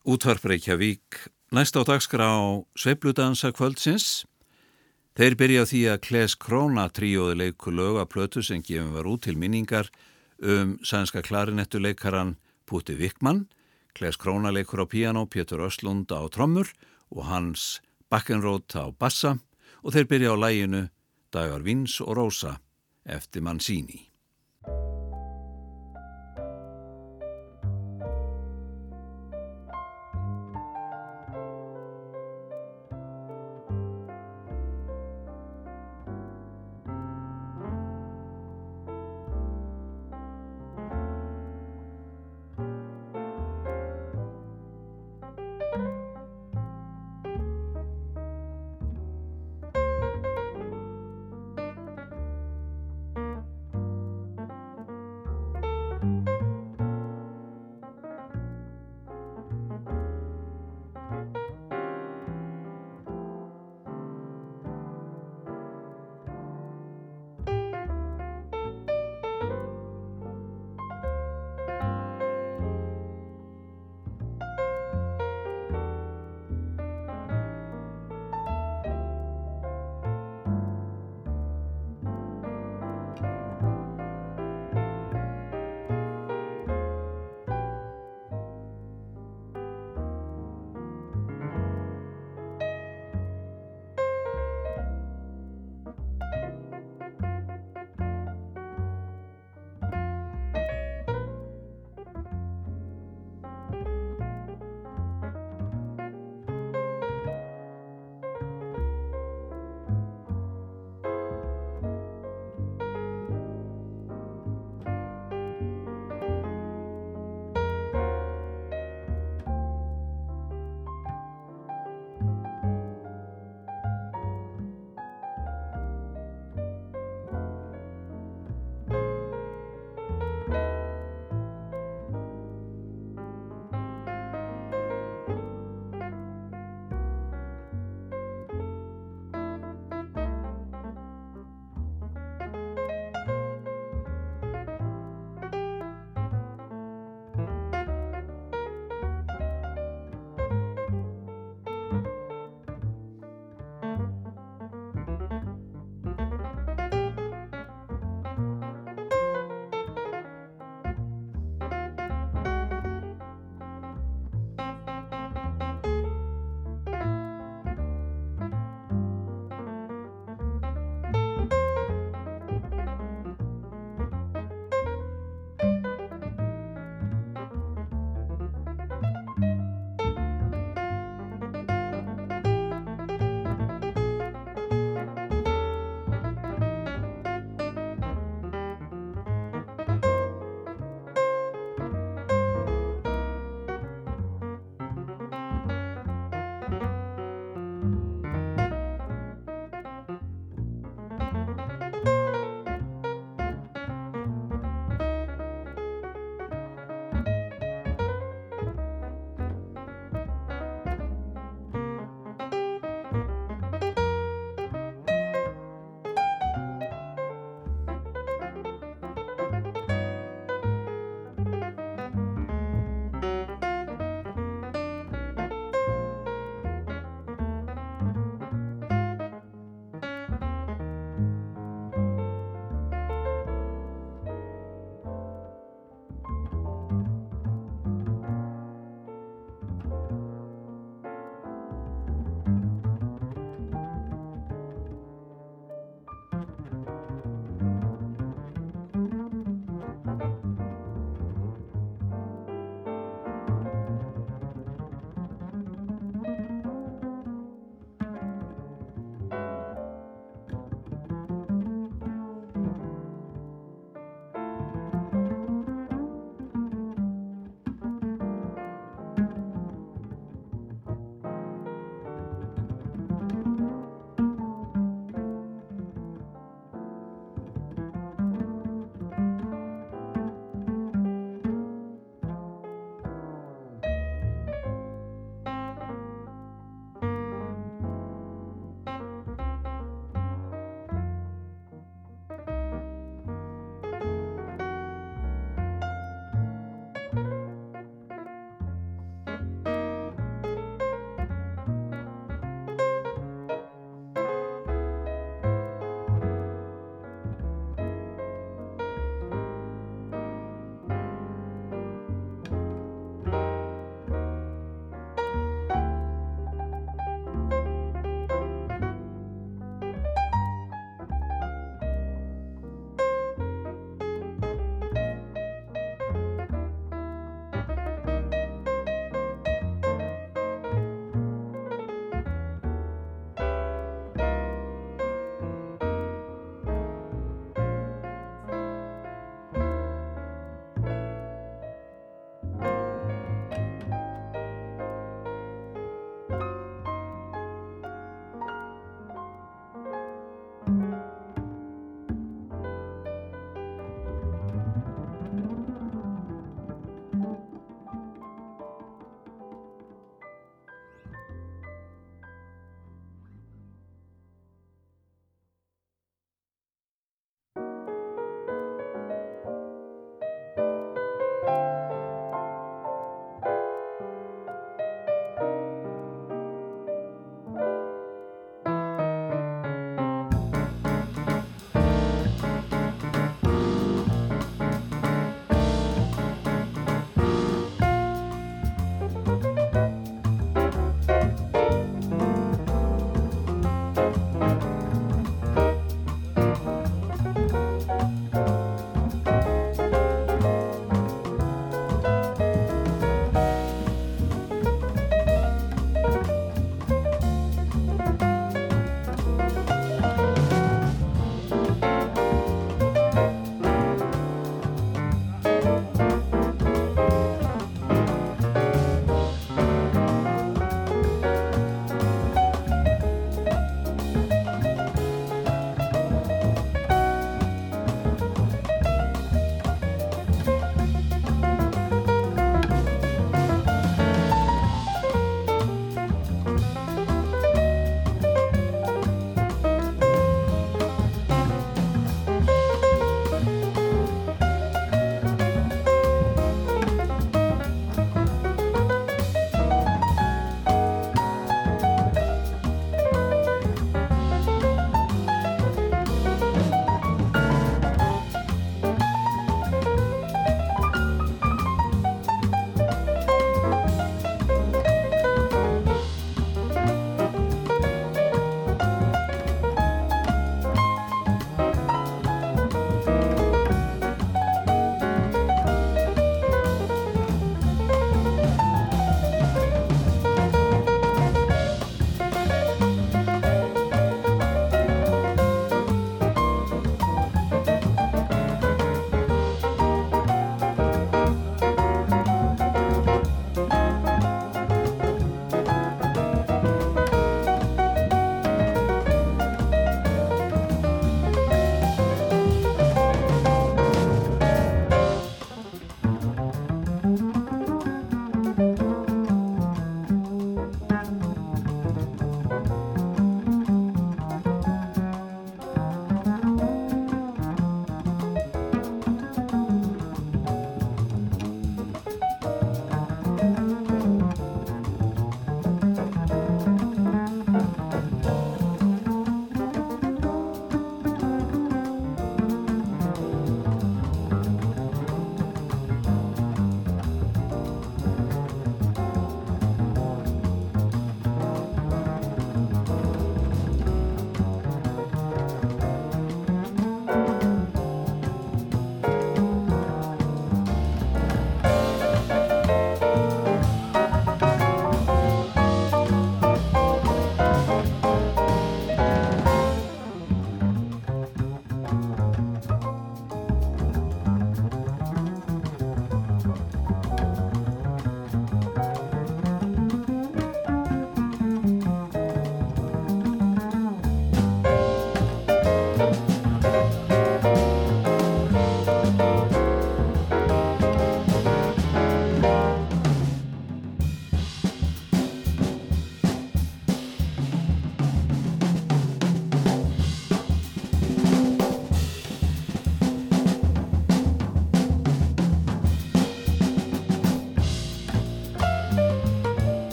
Útvarp Reykjavík, næst á dagskrá Sveipludansa kvöldsins. Þeir byrja því að Kles Króna tríóði leiku löga plötu sem gefum var út til minningar um sænska klarinettuleikaran Putti Vikman. Kles Króna leikur á piano, Pétur Öslund á trommur og hans Bakkenrót á bassa og þeir byrja á læginu Dagar Vins og Rósa eftir Mansini.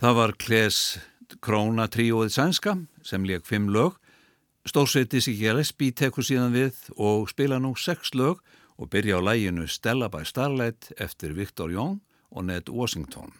Það var Kles Króna tríóið sænska sem leik fimm lög. Stórsveiti Sigilesby tekur síðan við og spila nú sex lög og byrja á læginu Stella by Starlight eftir Victor Young og Ned Washington.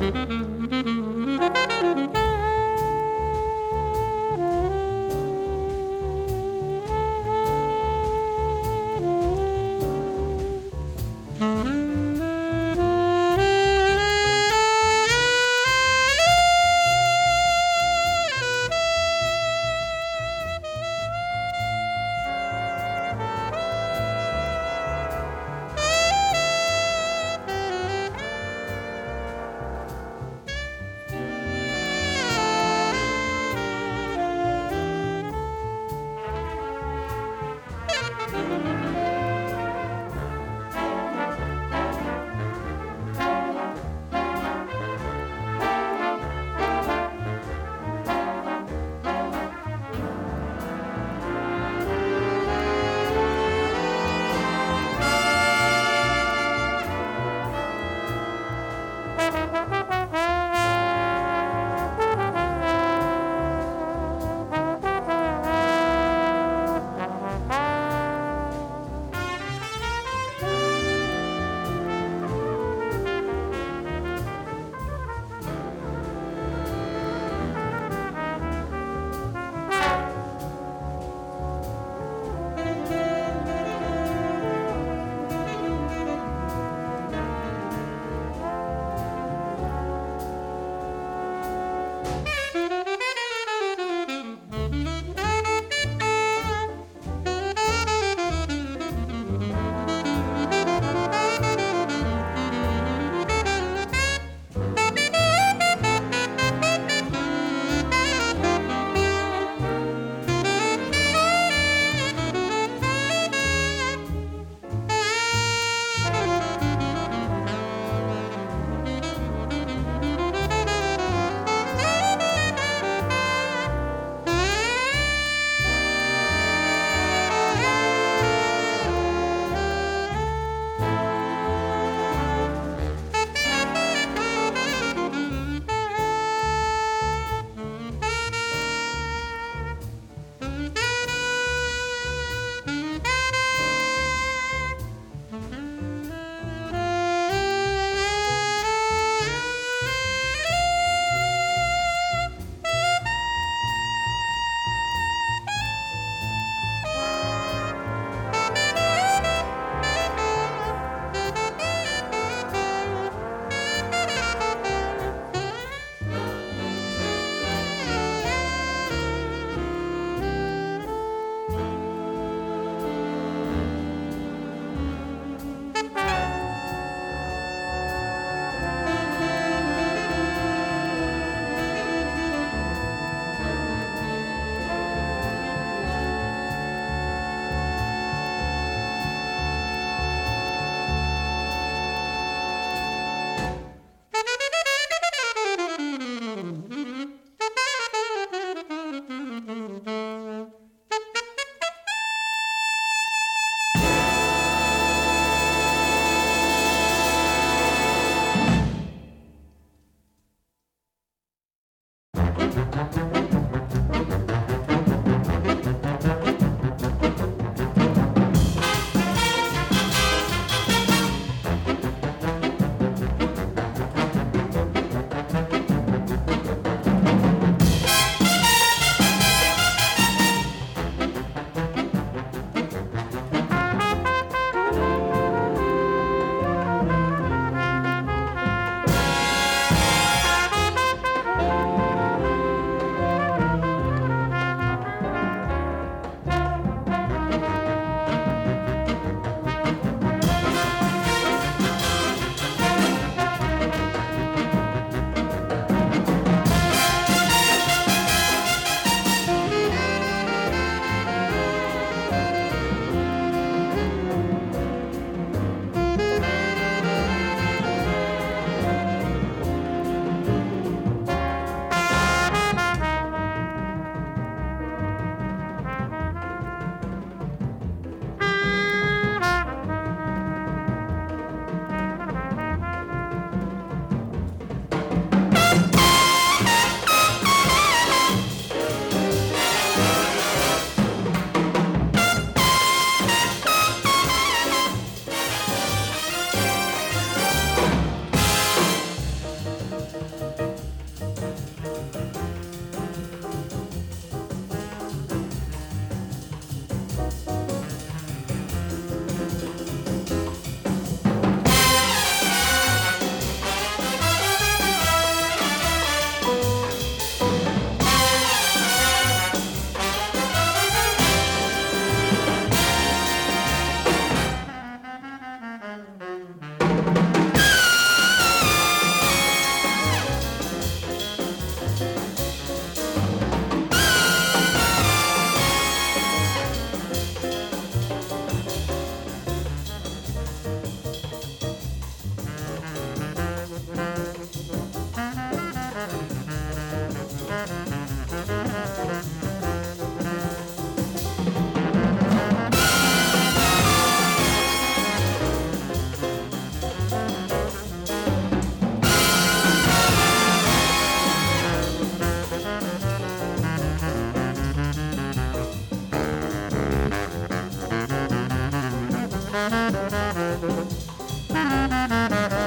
thank you Thank you.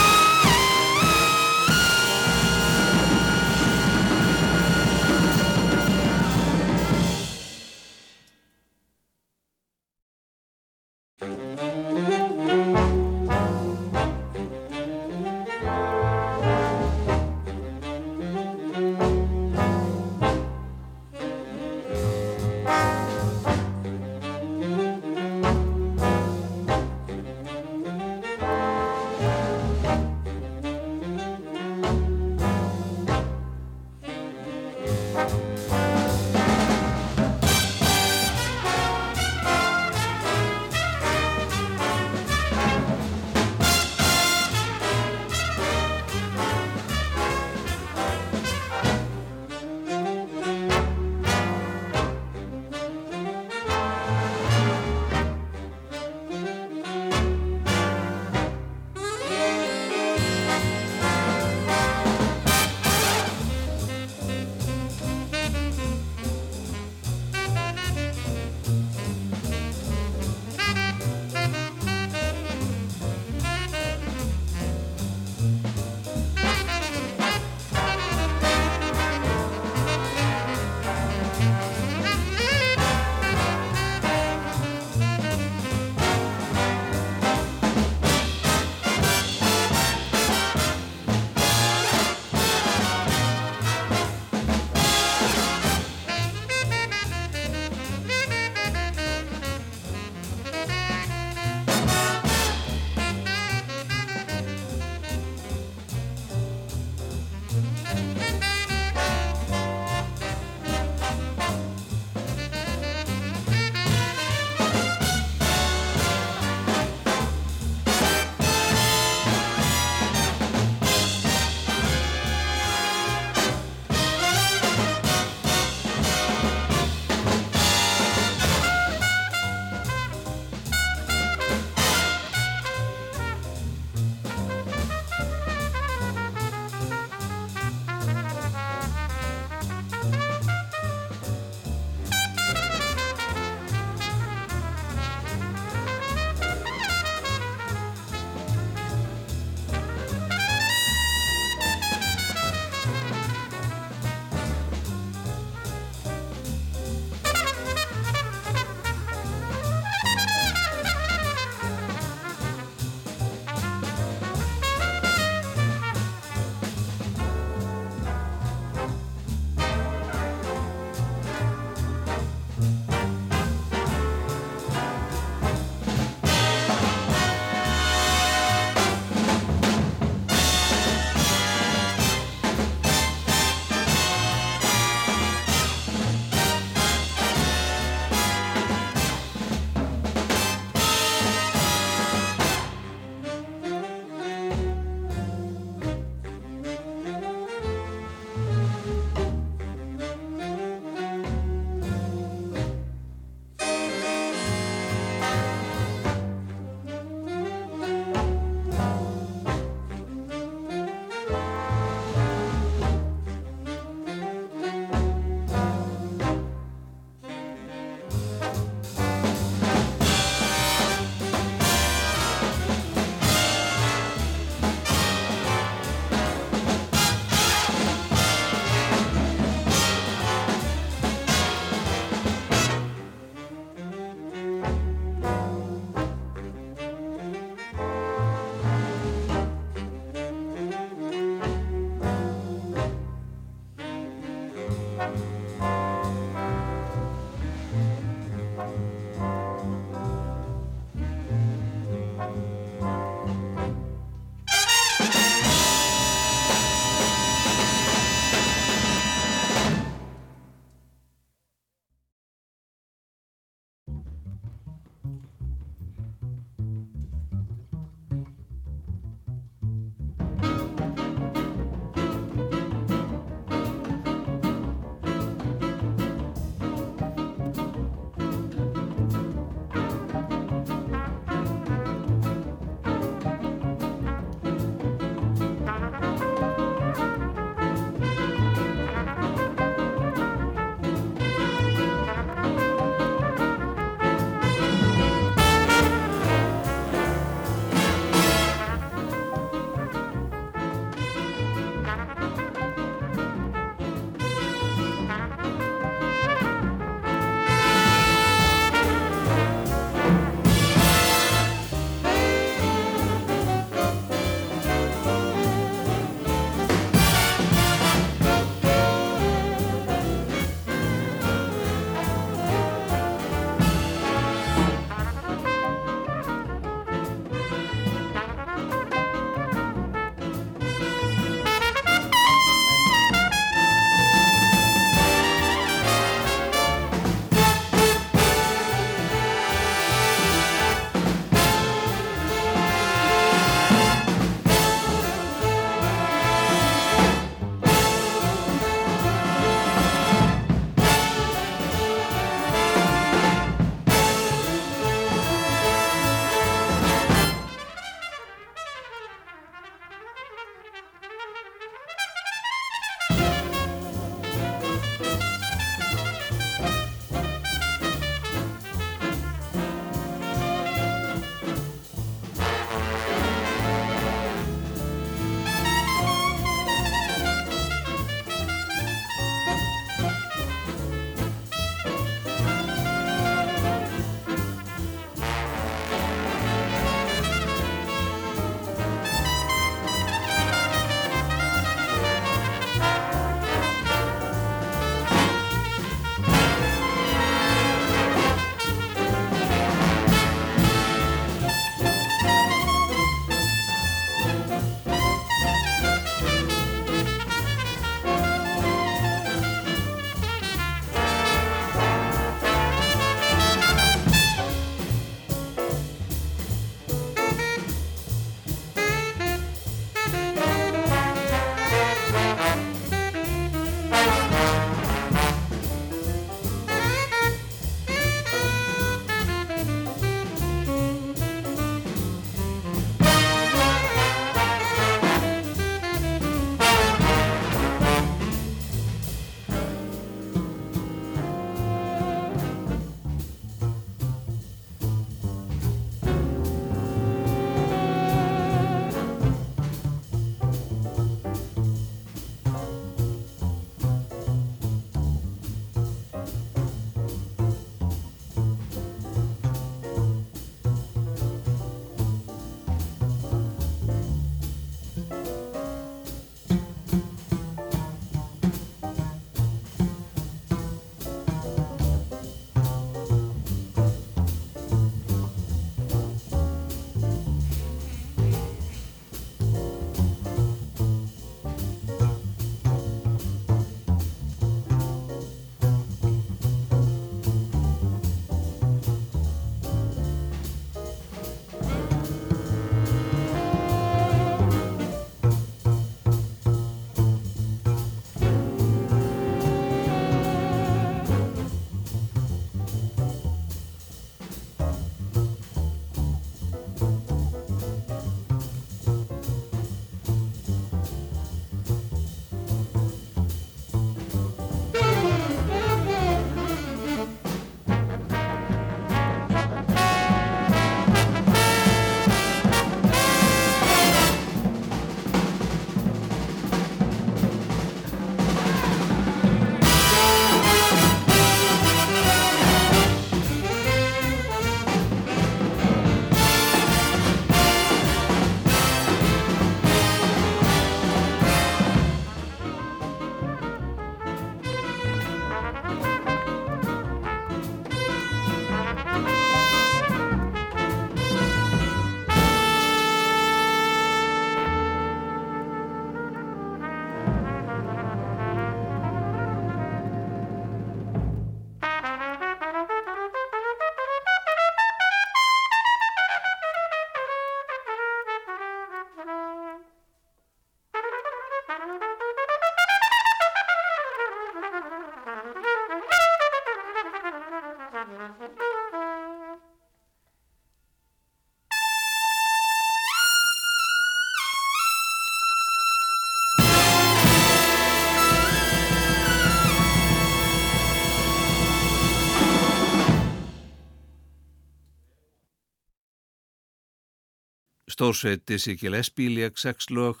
Stórsveit Dizzy Gillespie leik sex lög,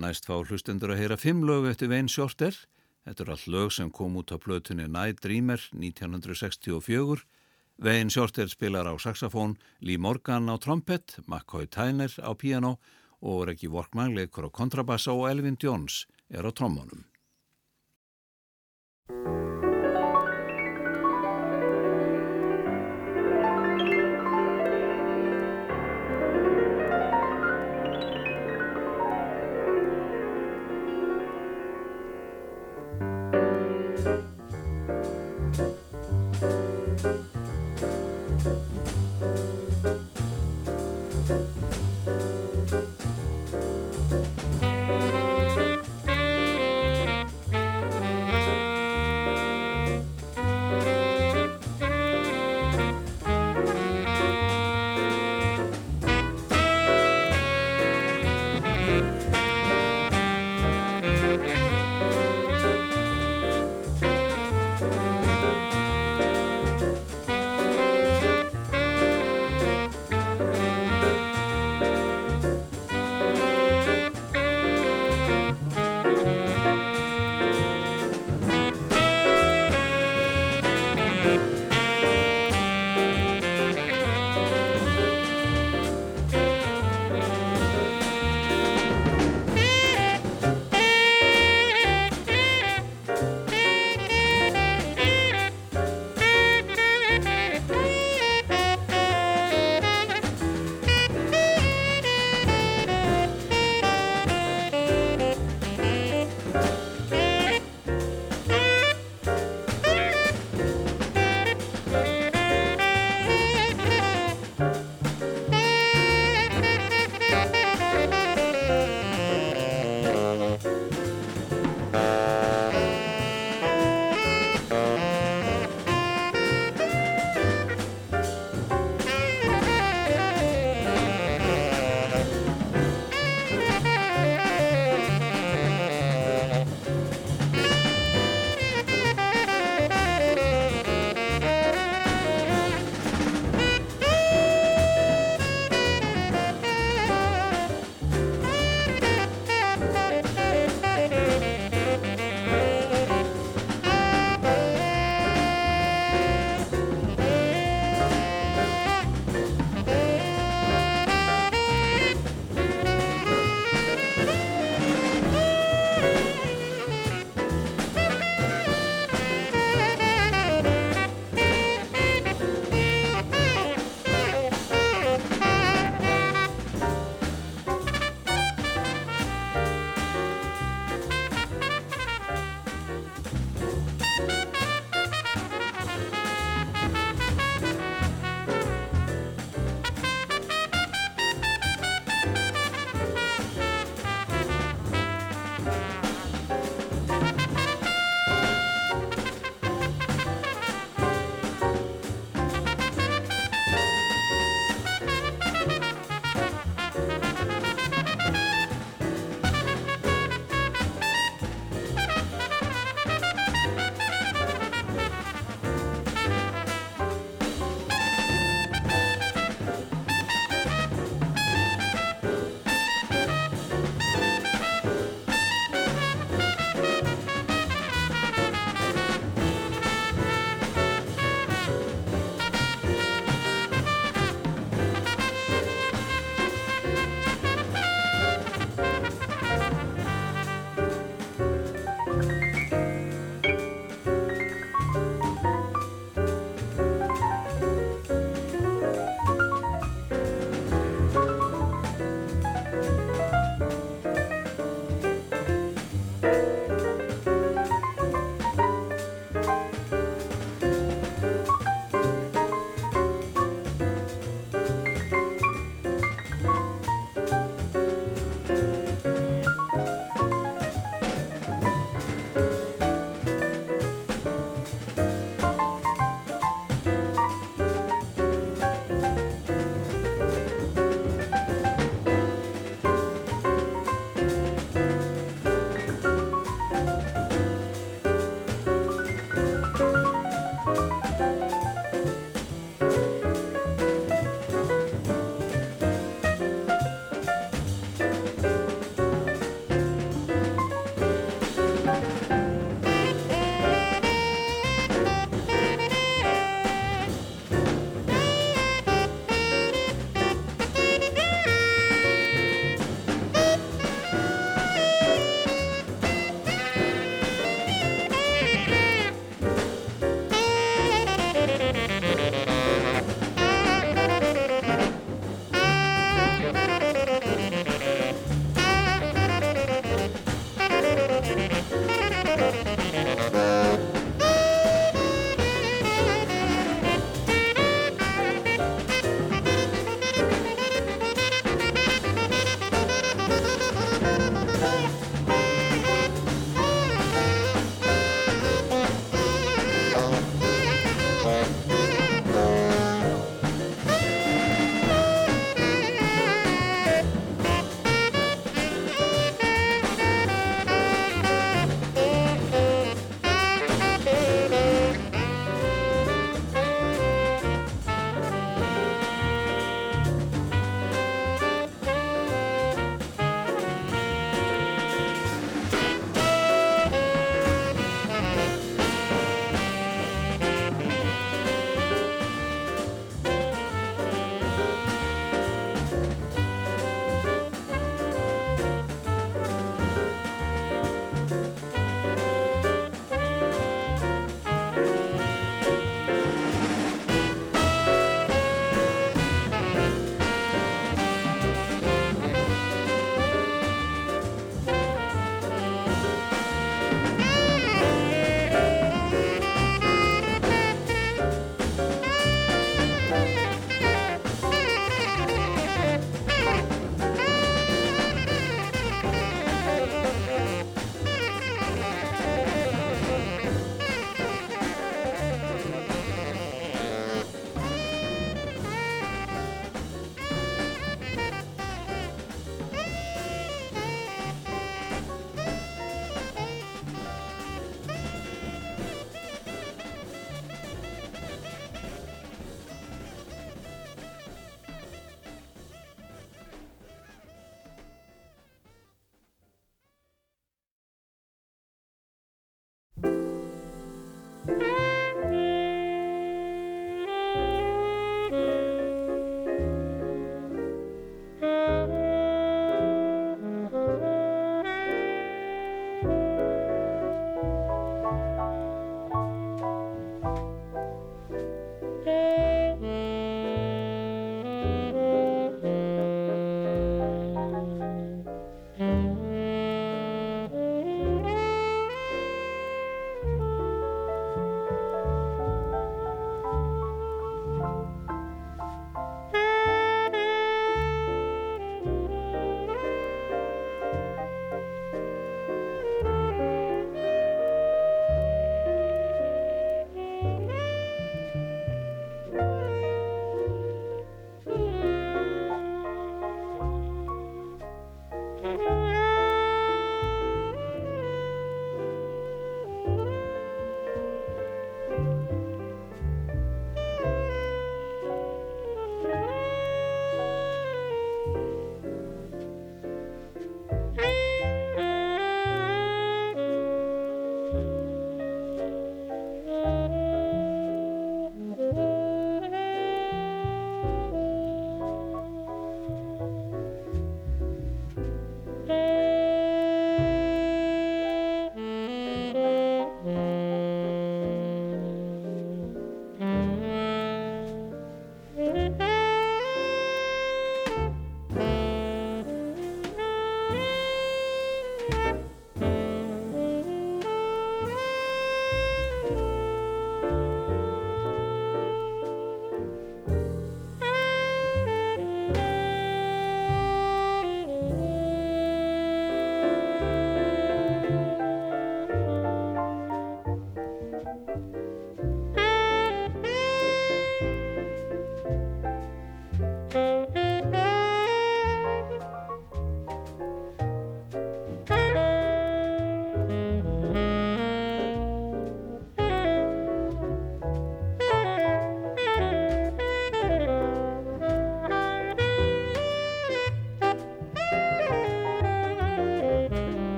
næst fá hlustendur að heyra fimm lög eftir Vein Shorter. Þetta er all lög sem kom út á plötunni Night Dreamer 1964. Vein Shorter spilar á saxofón, Lee Morgan á trompet, McCoy Tyner á piano og Reggie Workman leikur á kontrabassa og Elvin Jones er á trombónum.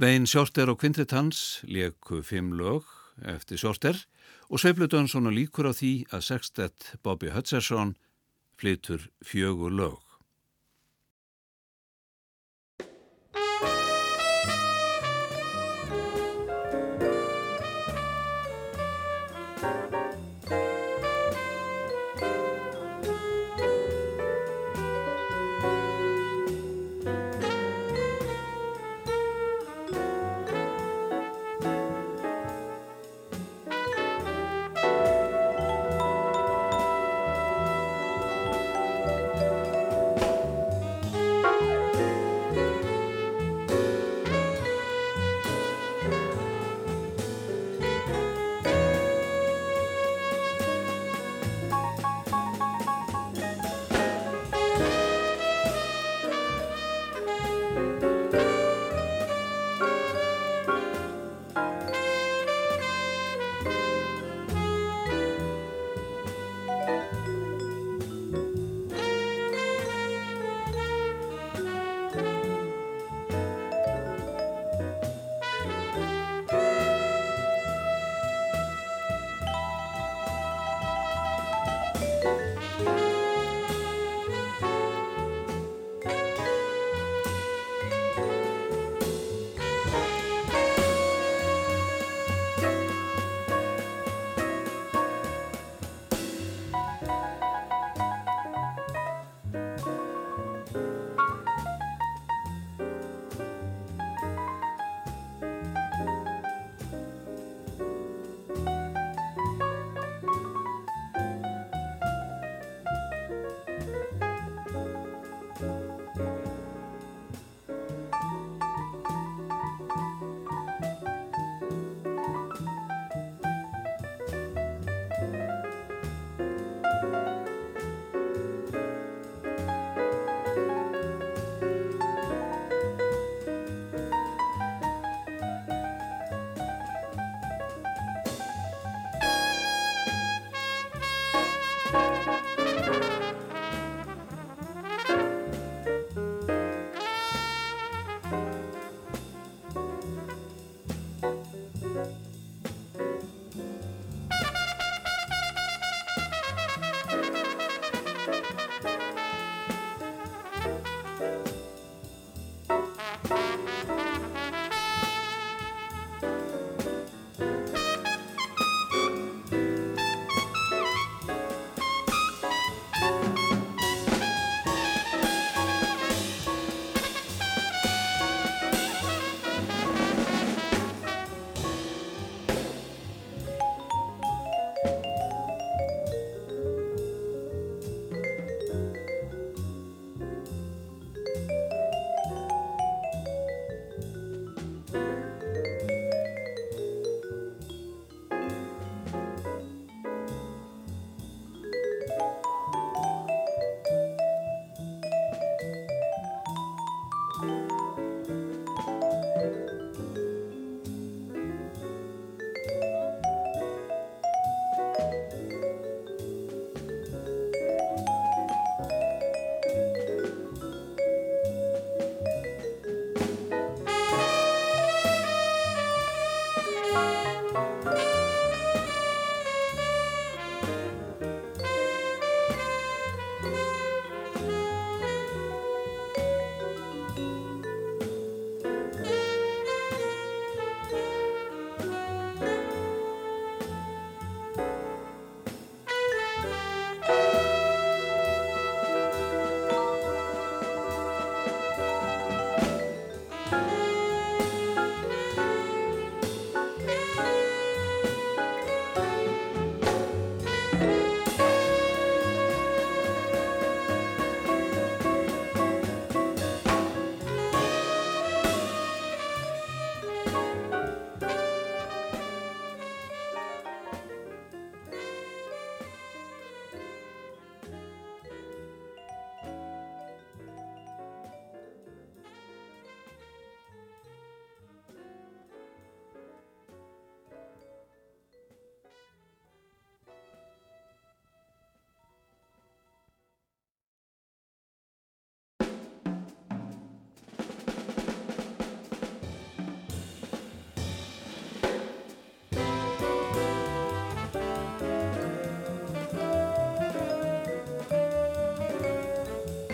Vein Sjórter og Kvintritans leku fimm lög eftir Sjórter og Sveiflutönsson líkur á því að sextett Bobby Hutcherson flytur fjögur lög.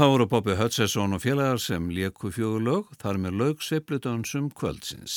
Þá voru Bobby Hutchesson og félagar sem leku fjögulög þar með lög sveipludansum kvöldsins.